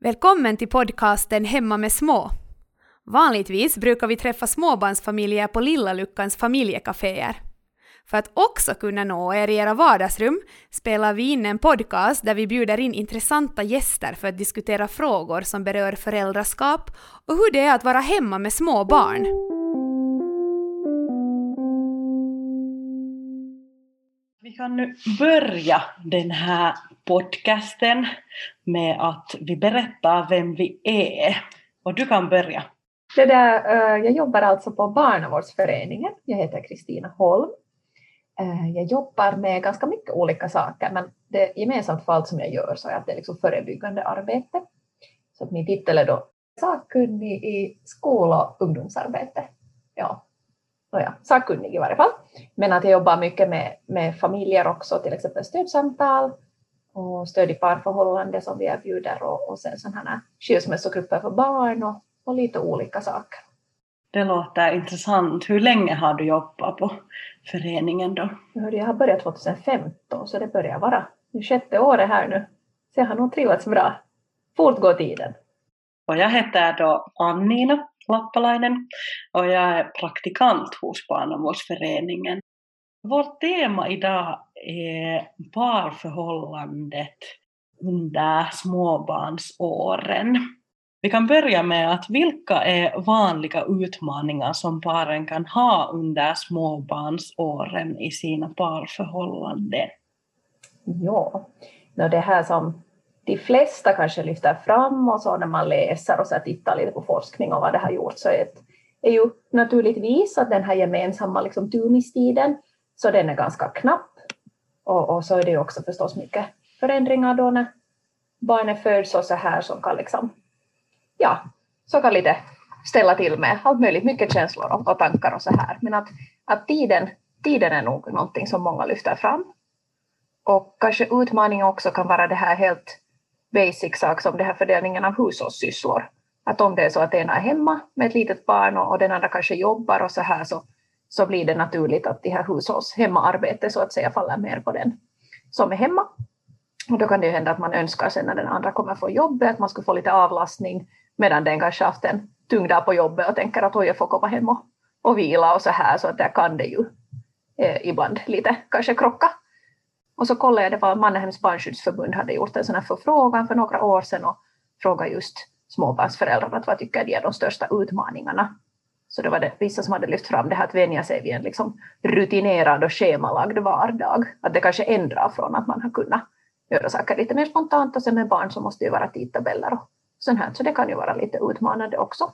Välkommen till podcasten Hemma med små. Vanligtvis brukar vi träffa småbarnsfamiljer på Lilla Luckans familjekaféer. För att också kunna nå er i era vardagsrum spelar vi in en podcast där vi bjuder in intressanta gäster för att diskutera frågor som berör föräldraskap och hur det är att vara hemma med små barn. Kan nu börja den här podcasten med att vi berättar vem vi är. Och du kan börja. Det där, eh, jag jobbar alltså på Barnavårdsföreningen. Jag heter Kristina Holm. Eh, jag jobbar med ganska mycket olika saker, men det gemensamt för allt som jag gör så är att det är liksom förebyggande arbete. Så att min titel är då sakkunnig i skol och ungdomsarbete. Ja, Nåja, sakkunnig i varje fall. Men att jag jobbar mycket med, med familjer också, till exempel stödsamtal och stöd i parförhållande som vi erbjuder och, och sen sådana här skilsmässogrupper för barn och, och lite olika saker. Det låter intressant. Hur länge har du jobbat på föreningen då? Jag har börjat 2015 så det börjar vara nu sjätte året här nu. Så jag har nog trivats bra. Fort går tiden. Och jag heter då Annina Lappalainen och jag är praktikant hos Barnavårdsföreningen. Vårt tema idag är parförhållandet under småbarnsåren. Vi kan börja med att vilka är vanliga utmaningar som paren kan ha under småbarnsåren i sina parförhållanden? Ja, det här som de flesta kanske lyfter fram och så när man läser och så tittar lite på forskning och vad det har gjort så är, ett, är ju naturligtvis att den här gemensamma liksom, tumistiden så den är ganska knapp och, och så är det ju också förstås mycket förändringar då när barnet föds och så här som kan liksom, ja, så kan lite ställa till med allt möjligt, mycket känslor och, och tankar och så här. Men att, att tiden, tiden är nog någonting som många lyfter fram. Och kanske utmaningen också kan vara det här helt basic sak som det här fördelningen av hushållssysslor. Att om det är så att ena är hemma med ett litet barn och, och den andra kanske jobbar och så här så, så blir det naturligt att det här hushålls hemmaarbetet så att säga faller mer på den som är hemma. Och då kan det ju hända att man önskar sen när den andra kommer få jobbet att man skulle få lite avlastning medan den kanske haft en tung dag på jobbet och tänker att oj, jag får komma hem och, och vila och så här så att där kan det ju eh, ibland lite kanske krocka. Och så kollade jag, det var Mannerheims barnskyddsförbund hade gjort en sån här förfrågan för några år sedan och frågade just småbarnsföräldrar att vad tycker de är de största utmaningarna. Så det var det vissa som hade lyft fram det här att vänja sig vid en liksom rutinerad och schemalagd vardag. Att det kanske ändrar från att man har kunnat göra saker lite mer spontant och sen med barn så måste det ju vara tidtabeller och sånt här. Så det kan ju vara lite utmanande också.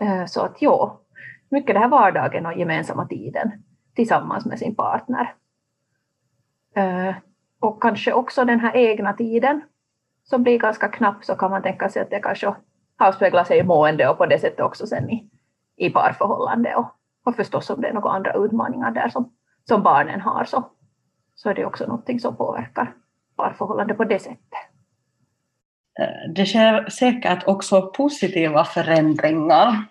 Eh, så att ja, mycket det här vardagen och gemensamma tiden tillsammans med sin partner. Eh, och kanske också den här egna tiden som blir ganska knapp så kan man tänka sig att det kanske avspeglar sig i mående och på det sättet också sen i, i parförhållande och, och förstås om det är några andra utmaningar där som, som barnen har så, så är det också någonting som påverkar parförhållande på det sättet. Eh, det sker säkert också positiva förändringar.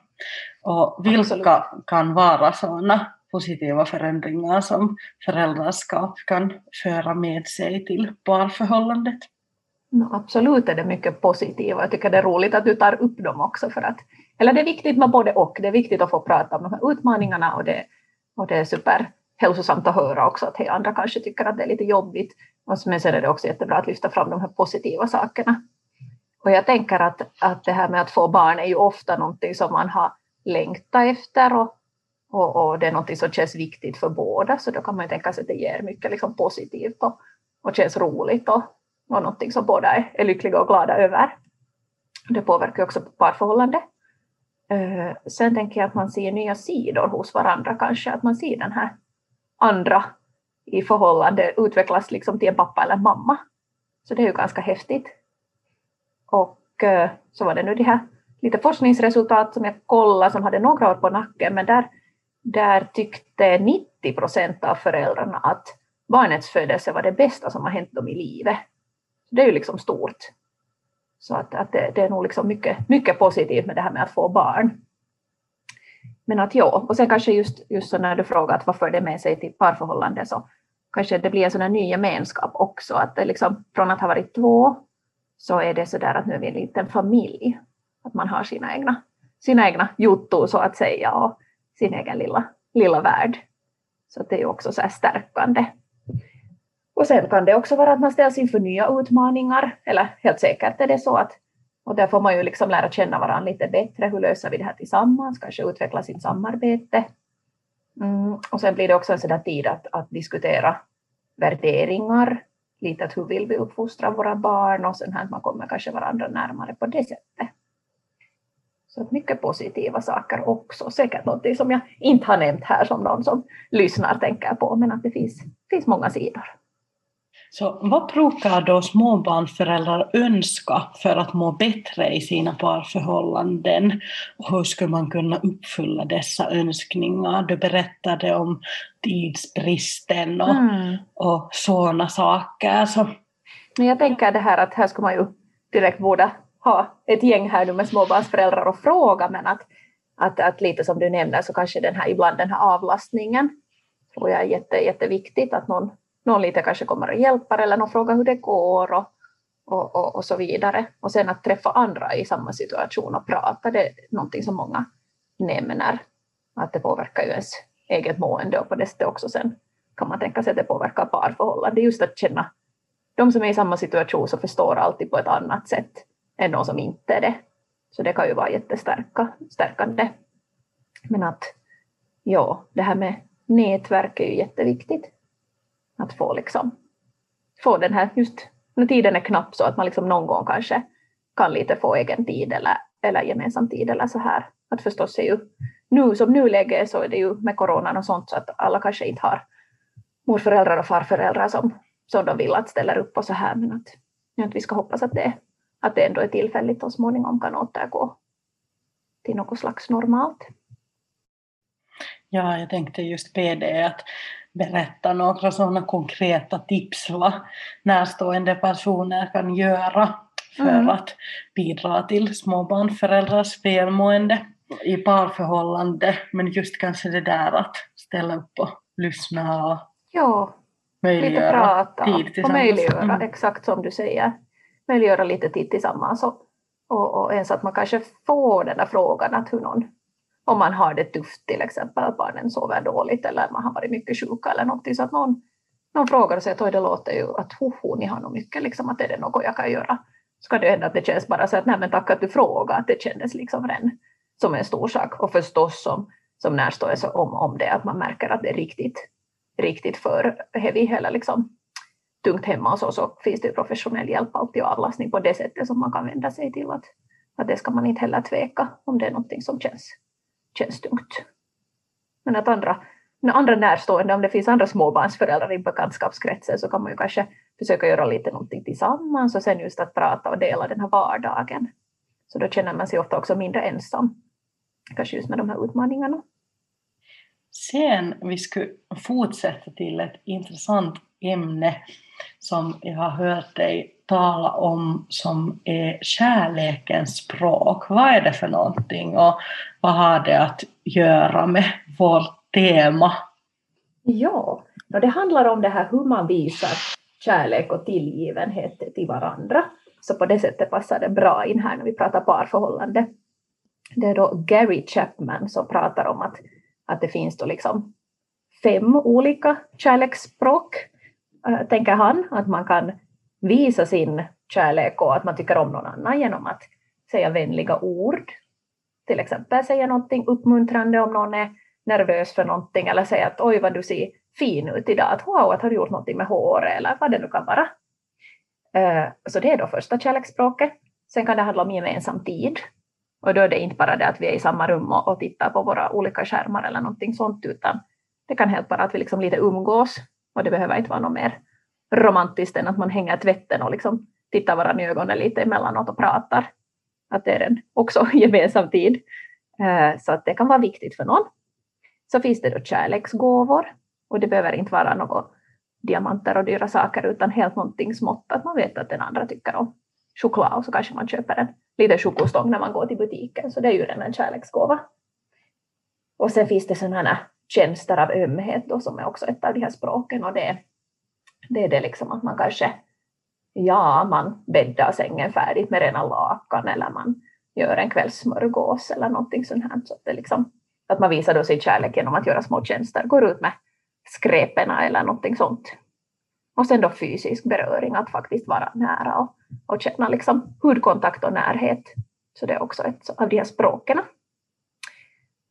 Och vilka Absolut. kan vara sådana positiva förändringar som föräldraskap kan föra med sig till parförhållandet? Absolut är det mycket positiva. Jag tycker det är roligt att du tar upp dem också för att, eller det är viktigt med både och. Det är viktigt att få prata om de här utmaningarna och det, och det är superhälsosamt att höra också att andra kanske tycker att det är lite jobbigt. Men sen är det också jättebra att lyfta fram de här positiva sakerna. Och jag tänker att, att det här med att få barn är ju ofta någonting som man har längtat efter och och, och, det är något som känns viktigt för båda, så då kan man ju tänka sig att det ger mycket liksom positivt och, och känns roligt och, och någonting som båda är, är lyckliga och glada över. Det påverkar också parförhållandet. Eh, sen tänker jag att man ser nya sidor hos varandra kanske, att man ser den här andra i förhållande utvecklas liksom till en pappa eller en mamma. Så det är ju ganska häftigt. Och eh, så var det nu de här lite forskningsresultat som jag kollade som hade några år på nacken, men där där tyckte 90 procent av föräldrarna att barnets födelse var det bästa som har hänt dem i livet. Det är ju liksom stort. Så att, att det, det, är nog liksom mycket, mycket positivt med det här med att få barn. Men att ja, och sen kanske just, just så när du frågar att vad för det med sig till parförhållande så kanske det blir en sån här ny gemenskap också, att det liksom från att ha varit två så är det så där att nu är vi en liten familj. Att man har sina egna, sina egna juttor så att säga och sin egen lilla, lilla värld. Så det är också så här stärkande. Och sen kan det också vara att man ställs inför nya utmaningar, eller helt säkert är det så att och där får man ju liksom lära känna varandra lite bättre. Hur löser vi det här tillsammans? Kanske utveckla sitt samarbete. Mm. Och sen blir det också en sån tid att, att diskutera värderingar. Lite att hur vill vi uppfostra våra barn och sen här man kommer kanske varandra närmare på det sättet. Så mycket positiva saker också. Säkert något som jag inte har nämnt här som någon som lyssnar tänker på, men att det finns, finns många sidor. Så vad brukar då småbarnsföräldrar önska för att må bättre i sina parförhållanden? Och hur skulle man kunna uppfylla dessa önskningar? Du berättade om tidsbristen och, mm. och sådana saker. Så. Men jag tänker det här att här ska man ju direkt borde ha ett gäng här nu med småbarnsföräldrar och fråga, men att, att, att lite som du nämner så kanske den här, ibland den här avlastningen tror jag är jätte, jätteviktigt att någon någon lite kanske kommer och hjälper eller någon frågar hur det går och, och, och, och, så vidare. Och sen att träffa andra i samma situation och prata, det är någonting som många nämner. Att det påverkar ju ens eget mående och på det sättet också sen kan man tänka sig att det påverkar parförhållanden Just att känna de som är i samma situation så förstår alltid på ett annat sätt än de som inte är det. Så det kan ju vara jättestärkande. Men att ja, det här med nätverk är ju jätteviktigt. Att få, liksom, få den här, just när tiden är knapp så att man liksom någon gång kanske kan lite få egen tid eller, eller gemensam tid eller så här. Att förstås är ju nu som nuläge så är det ju med coronan och sånt så att alla kanske inte har morföräldrar och farföräldrar som, som de vill att ställer upp och så här men att, att vi ska hoppas att det, att det ändå är tillfälligt och småningom kan återgå till något slags normalt. Ja, jag tänkte just be det att berätta några sådana konkreta tips vad närstående personer kan göra för mm. att bidra till småbarnsföräldrars välmående i parförhållande, men just kanske det där att ställa upp och lyssna och ja, möjliggöra lite prata tid tillsammans. Och möjliggöra, mm. exakt som du säger, möjliggöra lite tid tillsammans och, och, och ens att man kanske får den där frågan att hur någon om man har det tufft till exempel, att barnen sover dåligt eller man har varit mycket sjuka eller någonting så att någon, någon frågar och säger att det låter ju att hoho, ni har nog mycket, liksom, att är det något jag kan göra? Så kan det hända att det känns bara så att nej men tack att du frågar, att det kändes liksom redan som en stor sak. Och förstås som, som närstående om, om det, att man märker att det är riktigt, riktigt för heavy eller liksom tungt hemma och så, så finns det professionell hjälp alltid och avlastning på det sättet som man kan vända sig till. Att, att det ska man inte heller tveka om det är någonting som känns känns tungt. Men att andra, andra närstående, om det finns andra småbarnsföräldrar i bekantskapskretsen så kan man ju kanske försöka göra lite någonting tillsammans och sen just att prata och dela den här vardagen. Så då känner man sig ofta också mindre ensam, kanske just med de här utmaningarna. Sen vi skulle fortsätta till ett intressant ämne som jag har hört dig tala om som är kärlekens språk. Vad är det för någonting och vad har det att göra med vårt tema? Ja, det handlar om det här hur man visar kärlek och tillgivenhet till varandra. Så på det sättet passar det bra in här när vi pratar parförhållande. Det är då Gary Chapman som pratar om att, att det finns då liksom fem olika kärleksspråk, Äh, tänker han, att man kan visa sin kärlek och att man tycker om någon annan genom att säga vänliga ord. Till exempel säga någonting uppmuntrande om någon är nervös för någonting eller säga att oj vad du ser fin ut idag, att wow, att har du gjort någonting med håret eller vad det nu kan vara. Äh, så det är då första kärleksspråket. Sen kan det handla om gemensam tid. Och då är det inte bara det att vi är i samma rum och, tittar på våra olika skärmar eller någonting sånt, utan det kan helt bara att vi liksom lite umgås och det behöver inte vara något mer romantiskt än att man hänger tvätten och liksom tittar varandra i ögonen lite emellanåt och pratar. Att det är en också gemensam tid. Eh, så att det kan vara viktigt för någon. Så finns det då kärleksgåvor och det behöver inte vara något diamanter och dyra saker utan helt någonting smått att man vet att den andra tycker om choklad och så kanske man köper en liten chokostång när man går till butiken så det är ju redan en kärleksgåva. Och sen finns det sådana tjänster av ömhet då, som är också ett av de här språken och det är det är det liksom att man kanske ja, man bäddar sängen färdigt med rena lakan eller man gör en kvällssmörgås eller någonting sånt här. Så att, det liksom, att man visar då sin kärlek genom att göra små tjänster, går ut med skräpena eller någonting sånt. Och sen då fysisk beröring, att faktiskt vara nära och, och känna liksom hudkontakt och närhet. Så det är också ett av de här språken.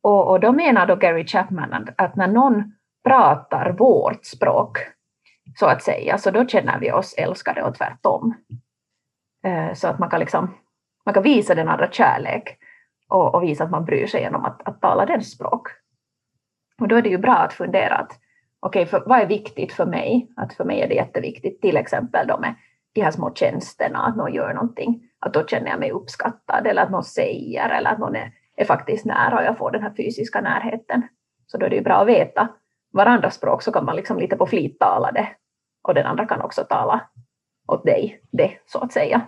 Och, och då menar då Gary Chapman att, när någon pratar vårt språk, så att säga, så då känner vi oss älskade och tvärtom. Eh, så att man kan, liksom, man kan visa den andra kärlek och, och visa att man bryr sig genom att, att tala den språk. Och då är det ju bra att fundera att okej, okay, vad är viktigt för mig? Att för mig är det jätteviktigt, till exempel då med de här små tjänsterna, att någon gör någonting, att då känner jag mig uppskattad eller att någon säger eller att någon är, är faktiskt nära och jag får den här fysiska närheten. Så då är det ju bra att veta varandras språk så kan man liksom lite på flit tala det och den andra kan också tala åt dig det så att säga.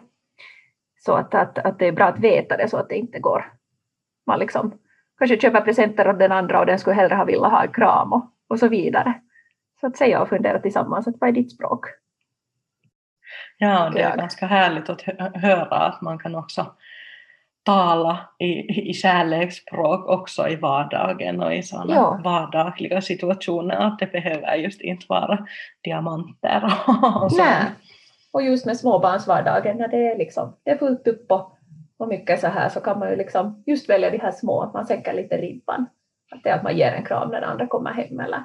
Så att, att, att det är bra att veta det så att det inte går, man liksom kanske köper presenter åt den andra och den skulle hellre ha velat ha en kram och, och så vidare. Så att säga och fundera tillsammans, att vad är ditt språk? Ja, det är ganska härligt att höra att man kan också tala i, i kärleksspråk också i vardagen och i sådana ja. vardagliga situationer, att det behöver just inte vara diamanter och så. Nej. Och just med småbarnsvardagen när det är, liksom, det är fullt upp och, och mycket så här så kan man ju liksom just välja de här små, att man sänker lite ribban. Att det är att man ger en kram när andra kommer hem eller,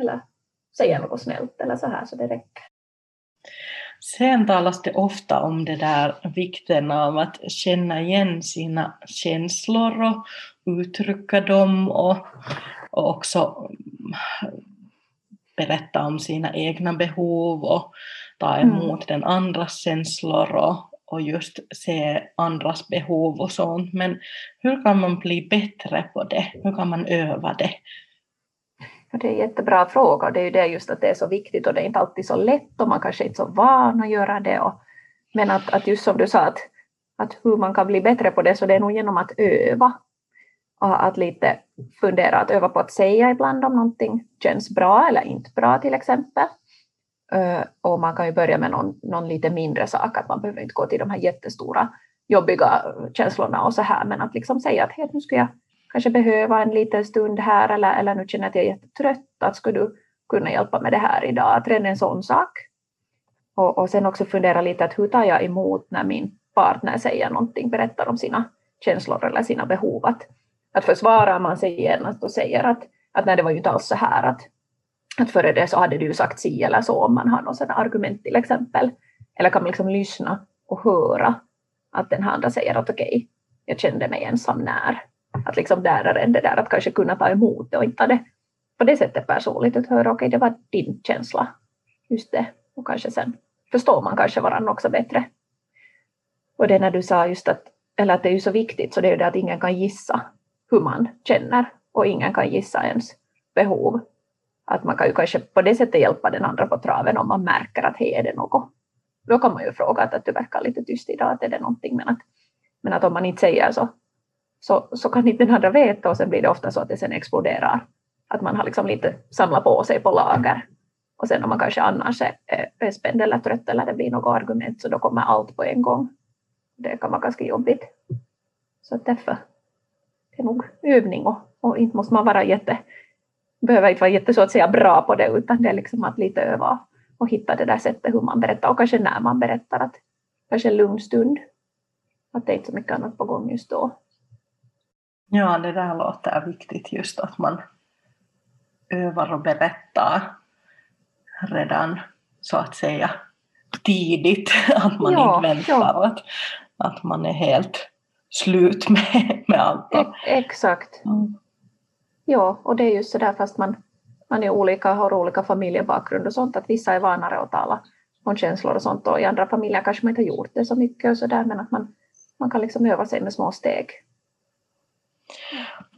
eller säger något snällt eller så här så det räcker. Sen talas det ofta om det där vikten av att känna igen sina känslor och uttrycka dem och, och också berätta om sina egna behov och ta mm. emot mm. den andras känslor och, och just se andras behov och sånt. Men hur kan man bli bättre på det? Hur kan man öva det? Det är en jättebra fråga och det är ju det just att det är så viktigt och det är inte alltid så lätt och man kanske inte är så van att göra det. Och, men att, att just som du sa, att, att hur man kan bli bättre på det så det är nog genom att öva. Och att lite fundera, att öva på att säga ibland om någonting känns bra eller inte bra till exempel. Eh, och man kan ju börja med någon, någon lite mindre sak, att man behöver inte gå till de här jättestora jobbiga känslorna och så här, men att liksom säga att hey, nu ska jag kanske behöva en liten stund här eller, eller nu känner jag att jag är jättetrött, att skulle du kunna hjälpa med det här idag? Att redan en sån sak. Och, och sen också fundera lite att hur tar jag emot när min partner säger någonting, berättar om sina känslor eller sina behov. Att, att försvarar man sig genast och säger att, att nej, det var ju inte alls så här att, att före det så hade du sagt si eller så om man har något sådant argument till exempel. Eller kan man liksom lyssna och höra att den andra säger att okej, okay, jag kände mig ensam när. Att liksom lära en det där att kanske kunna ta emot det och inte det på det sättet personligt att höra okej okay, det var din känsla, just det. Och kanske sen förstår man kanske varandra också bättre. Och det när du sa just att, eller att det är ju så viktigt så det är ju det att ingen kan gissa hur man känner och ingen kan gissa ens behov. Att man kan ju kanske på det sättet hjälpa den andra på traven om man märker att hej, är det något? Då kan man ju fråga att, att du verkar lite tyst idag, att är det någonting? Men att, men att om man inte säger så så, så kan inte den andra veta och sen blir det ofta så att det sen exploderar. Att man har liksom lite samlat på sig på lager. Och sen om man kanske annars är, är spänd eller trött eller det blir något argument så då kommer allt på en gång. Det kan vara ganska jobbigt. Så därför det är nog övning och, och inte måste man vara jätte, behöver inte vara jätte så att säga bra på det utan det är liksom att lite öva och hitta det där sättet hur man berättar och kanske när man berättar att kanske en lugn stund. Att det är inte så mycket annat på gång just då. Ja, det där låter viktigt just att man övar och berättar redan så att säga tidigt, att man ja, inte väntar ja. att, att man är helt slut med, med allt. E exakt. Mm. Ja, och det är just så där fast man, man är olika, har olika familjebakgrund och sånt, att vissa är vanare att tala om känslor och sånt och i andra familjer kanske man inte har gjort det så mycket och så där, men att man, man kan liksom öva sig med små steg.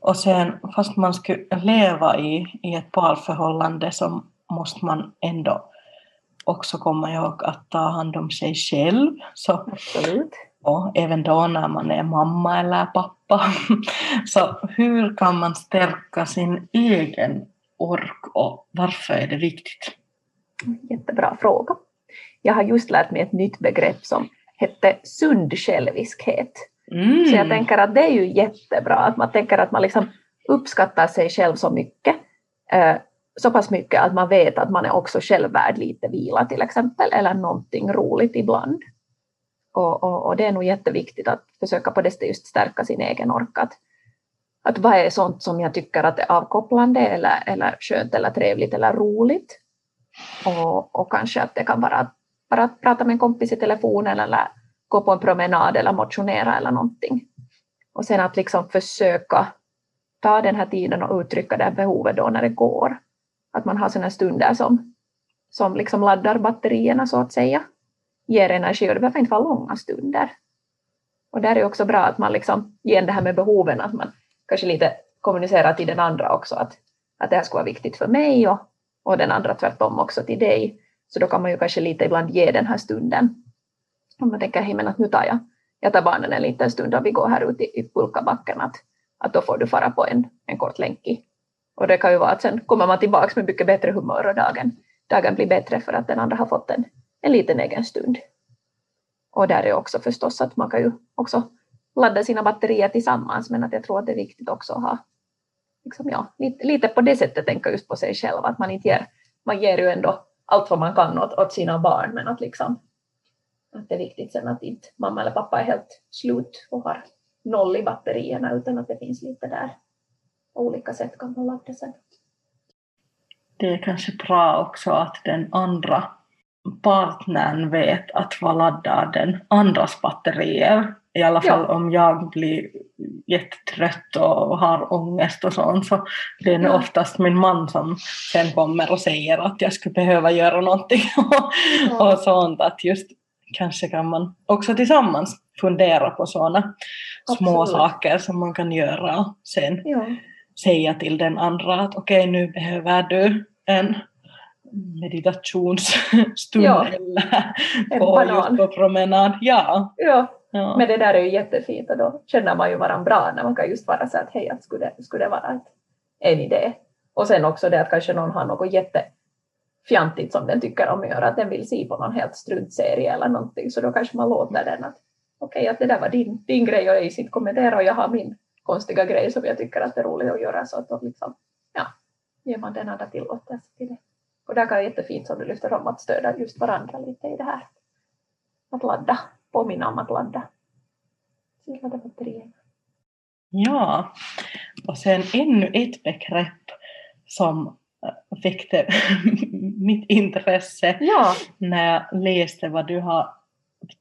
Och sen fast man skulle leva i, i ett parförhållande så måste man ändå också komma ihåg att ta hand om sig själv. Så, Absolut. Och även då när man är mamma eller pappa. Så hur kan man stärka sin egen ork och varför är det viktigt? Jättebra fråga. jag har just lärt mig ett nytt begrepp som hette sund själviskhet. Mm. Så jag tänker att det är ju jättebra, att man tänker att man liksom uppskattar sig själv så mycket, eh, så pass mycket att man vet att man är också själv värd lite vila till exempel, eller någonting roligt ibland. Och, och, och det är nog jätteviktigt att försöka på det sättet just stärka sin egen ork. Att, att vad är sånt som jag tycker att är avkopplande eller, eller skönt eller trevligt eller roligt. Och, och kanske att det kan vara att bara prata med en kompis i telefonen eller gå på en promenad eller motionera eller någonting. Och sen att liksom försöka ta den här tiden och uttrycka det behovet då när det går. Att man har sådana stunder som, som liksom laddar batterierna så att säga. Ger energi och det behöver inte vara långa stunder. Och där är det också bra att man liksom, ger det här med behoven, att man kanske lite kommunicerar till den andra också att, att det här skulle vara viktigt för mig och, och den andra tvärtom också till dig. Så då kan man ju kanske lite ibland ge den här stunden. Om man tänker, hej att nu tar jag, jag tar barnen en liten stund och vi går här ut i, i pulkabacken, att, att då får du fara på en, en kort länk i. Och det kan ju vara att sen kommer man tillbaka med mycket bättre humör och dagen, dagen blir bättre för att den andra har fått en, en liten egen stund. Och där är också förstås att man kan ju också ladda sina batterier tillsammans, men att jag tror att det är viktigt också att ha liksom, ja, lite, lite på det sättet tänka just på sig själv, att man inte ger, man ger ju ändå allt vad man kan åt, åt sina barn, men att liksom att det är viktigt sen att inte mamma eller pappa är helt slut och har noll i batterierna, utan att det finns lite där. Olika sätt kan man ladda sen. Det är kanske bra också att den andra partnern vet att vad laddar den andras batterier. I alla fall ja. om jag blir jättetrött och har ångest och sånt så det är ja. oftast min man som sen kommer och säger att jag skulle behöva göra någonting och, ja. och sånt. Att just kanske kan man också tillsammans fundera på sådana små saker som man kan göra och sen ja. säga till den andra att okej okay, nu behöver du en meditationsstund ja. eller på, just på promenad. Ja. Ja. ja. men det där är ju jättefint och då känner man ju varandra bra när man kan just vara så att hej, att skulle, skulle det vara en idé? Och sen också det att kanske någon har något fjantigt som den tycker om att göra, att den vill se på någon helt struntserie eller någonting, så då kanske man låter den att okej, okay, att det där var din, din grej och jag inte kommentera och jag har min konstiga grej som jag tycker att det är roligt att göra, så att då liksom, ja, ger man den andra tillåtelse till det. Och där kan det vara jättefint som du lyfter om att stödja just varandra lite i det här. Att ladda, påminna om att ladda. Batterierna. Ja, och sen ännu ett begrepp som väckte mitt intresse ja. när jag läste vad du har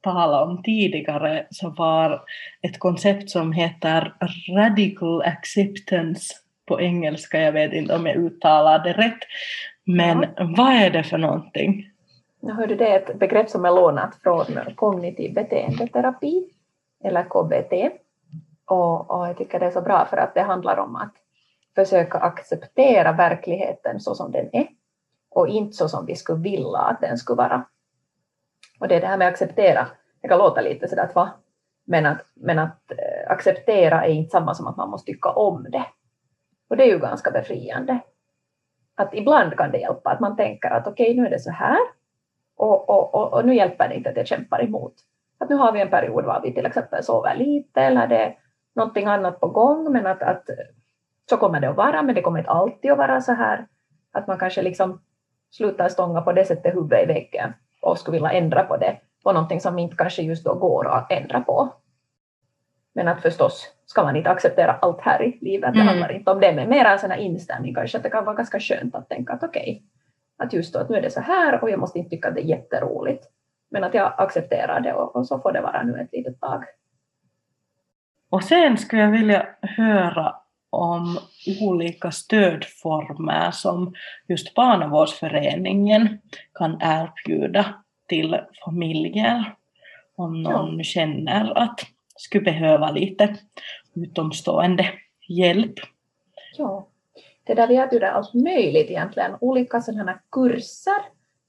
talat om tidigare så var ett koncept som heter radical acceptance på engelska, jag vet inte om jag uttalar det rätt, men ja. vad är det för någonting? Jag hörde det är ett begrepp som är lånat från kognitiv beteendeterapi, eller KBT. Och, och jag tycker det är så bra för att det handlar om att försöka acceptera verkligheten så som den är och inte så som vi skulle vilja att den skulle vara. Och det är det här med att acceptera, det kan låta lite sådär att va? Men att, men att eh, acceptera är inte samma som att man måste tycka om det. Och det är ju ganska befriande att ibland kan det hjälpa att man tänker att okej, okay, nu är det så här och, och, och, och, nu hjälper det inte att jag kämpar emot. Att nu har vi en period var vi till exempel sover lite eller det är någonting annat på gång, men att, att så kommer det att vara, men det kommer inte alltid att vara så här. Att man kanske liksom slutar stånga på det sättet huvudet i väggen och skulle vilja ändra på det, på någonting som inte kanske just då går att ändra på. Men att förstås ska man inte acceptera allt här i livet, det mm. handlar inte om det, men mer en sån här inställning kanske, att det kan vara ganska skönt att tänka att okej, okay, att just då att nu är det så här och jag måste inte tycka att det är jätteroligt, men att jag accepterar det och, och så får det vara nu ett litet tag. Och sen skulle jag vilja höra om olika stödformer som just barnavårdsföreningen kan erbjuda till familjer. Om någon ja. känner att skulle behöva lite utomstående hjälp. Ja, det där vi erbjuder allt möjligt egentligen, olika sådana kurser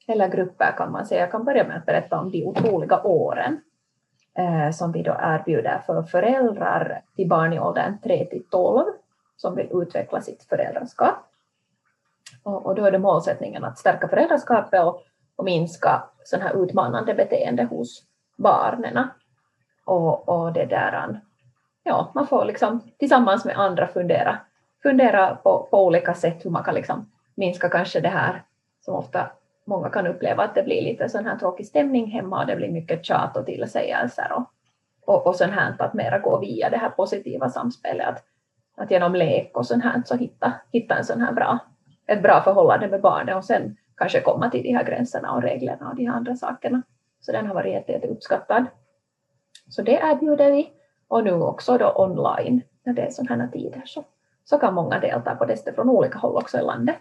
eller grupper kan man säga. Jag kan börja med att berätta om de otroliga åren eh, som vi då erbjuder för föräldrar till barn i åldern 3 till 12 som vill utveckla sitt föräldraskap. Och, och då är det målsättningen att stärka föräldraskapet och, och minska sån här utmanande beteende hos barnen. Och, och det där, ja, man får liksom tillsammans med andra fundera, fundera på, på olika sätt hur man kan liksom minska kanske det här som ofta många kan uppleva att det blir lite sån här tråkig stämning hemma och det blir mycket tjat och tillsägelser och, och, och sånt här att mera gå via det här positiva samspelet. Att, att genom lek och sånt här så hitta, hitta en sån här bra, ett bra förhållande med barnet och sen kanske komma till de här gränserna och reglerna och de här andra sakerna. Så den har varit jätte, jätte uppskattad. Så det erbjuder vi. Och nu också då online, när det är sådana här tider, så, så kan många delta på det från olika håll också i landet.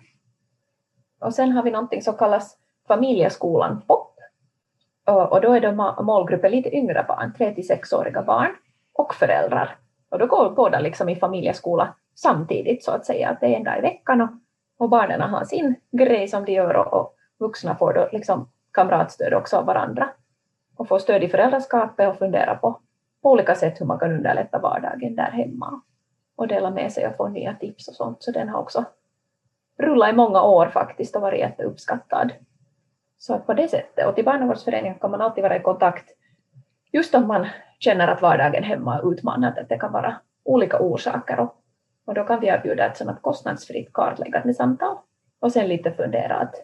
Och sen har vi någonting som kallas familjeskolan POP. Och då är målgruppen lite yngre barn, 3 till 6-åriga barn och föräldrar. Och då går båda liksom i familjeskola samtidigt så att säga, att det är en dag i veckan och, och barnen har sin grej som de gör och, och vuxna får då liksom kamratstöd också av varandra och får stöd i föräldraskapet och fundera på, på olika sätt hur man kan underlätta vardagen där hemma och dela med sig och få nya tips och sånt. Så den har också rullat i många år faktiskt och varit jätteuppskattad. Så att på det sättet, och till barnavårdsföreningen kan man alltid vara i kontakt just om man känner att vardagen hemma är utmanande, att det kan vara olika orsaker och, och då kan vi erbjuda ett sådant kostnadsfritt kartläggande samtal och sen lite fundera att,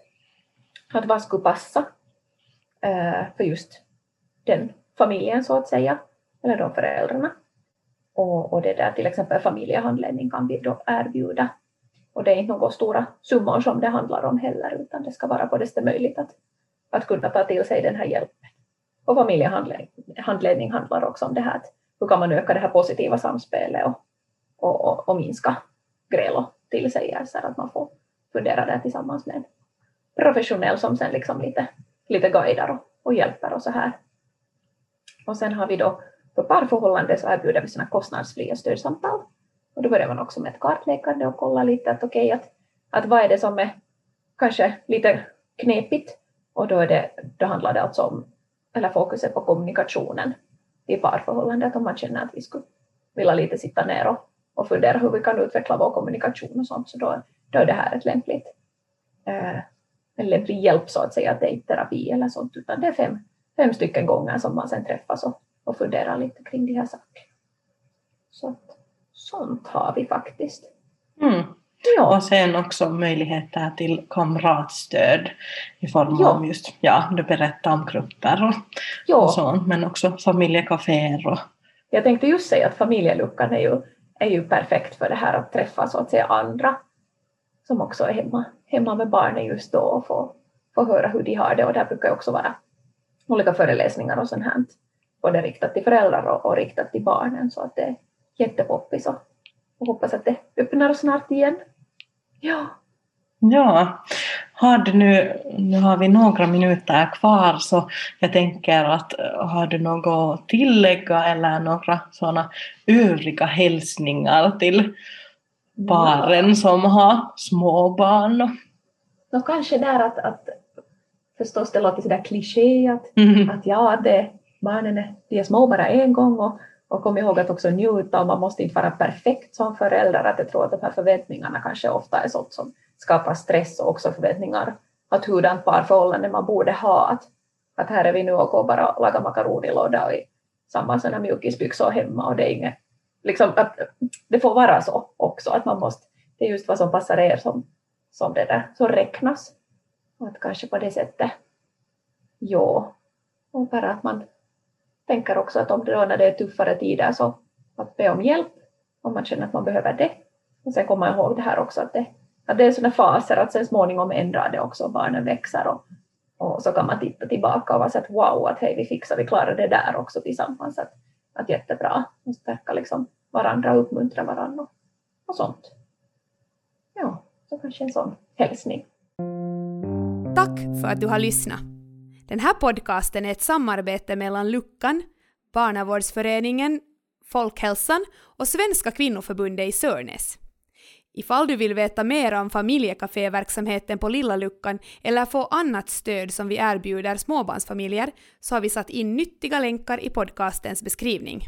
att vad skulle passa eh, för just den familjen så att säga, eller de föräldrarna. Och, och det där till exempel familjehandledning kan vi då erbjuda. Och det är inte några stora summor som det handlar om heller, utan det ska vara på det möjligt att, att kunna ta till sig den här hjälpen. Och familjehandledning handlar också om det här att hur kan man öka det här positiva samspelet och, och, och, och minska gräl och tillsägelser, att man får fundera där tillsammans med en professionell som sen liksom lite, lite guidar och, och hjälper och så här. Och sen har vi då för parförhållande så erbjuder vi sådana kostnadsfria stödsamtal. Och då börjar man också med ett kartläggande och kolla lite att okej, okay, att, att vad är det som är kanske lite knepigt och då, är det, då handlar det alltså om, eller fokuset på kommunikationen i parförhållandet om man känner att vi skulle vilja lite sitta ner och, och fundera hur vi kan utveckla vår kommunikation och sånt, så då, då är det här ett lämpligt, eh, en lämplig hjälp så att säga, att det är inte terapi eller sånt, utan det är fem, fem stycken gånger som man sen träffas och, och funderar lite kring de här sakerna. Så att, sånt har vi faktiskt. Mm. Ja. Och sen också möjligheter till kamratstöd i form ja. av just, ja, du berättade om grupper och, ja. och sånt, men också familjekaféer och... Jag tänkte just säga att familjeluckan är ju, är ju perfekt för det här att träffa så att säga andra som också är hemma, hemma med barnen just då och få, få höra hur de har det och där brukar också vara olika föreläsningar och sånt här, både riktat till föräldrar och, och riktat till barnen så att det är jättepoppis och, och hoppas att det öppnar snart igen. Ja. Ja, har du nu, nu har vi några minuter kvar så jag tänker att har du något att tillägga eller några sådana övriga hälsningar till paren ja. som har småbarn? Nå, kanske där att, att förstås det låter sådär kliché att, mm. att ja, det, barnen är, de är små bara en gång och, och kom ihåg att också njuta och man måste inte vara perfekt som förälder, att jag tror att de här förväntningarna kanske ofta är sånt som skapar stress och också förväntningar att hurdant parförhållande man borde ha, att, att här är vi nu och går bara och lagar makaronilåda och i samma sådana mjukisbyxor hemma och det är inget, liksom att det får vara så också, att man måste, det är just vad som passar er som, som det där, som räknas. Och Att kanske på det sättet, ja, och bara att man tänker också att om det då när det är tuffare tider så att be om hjälp om man känner att man behöver det. Och sen kommer jag ihåg det här också att det, att det är sådana faser att sen småningom ändrar det också, barnen växer och, och så kan man titta tillbaka och vara så att wow, att hej vi fixar, vi klarar det där också tillsammans, att, att jättebra, och stärka liksom varandra och uppmuntra varandra och, och sånt. Ja, så kanske en sån hälsning. Tack för att du har lyssnat. Den här podcasten är ett samarbete mellan Luckan, Barnavårdsföreningen, Folkhälsan och Svenska kvinnoförbundet i Sörnäs. Ifall du vill veta mer om familjekaféverksamheten på Lilla Luckan eller få annat stöd som vi erbjuder småbarnsfamiljer så har vi satt in nyttiga länkar i podcastens beskrivning.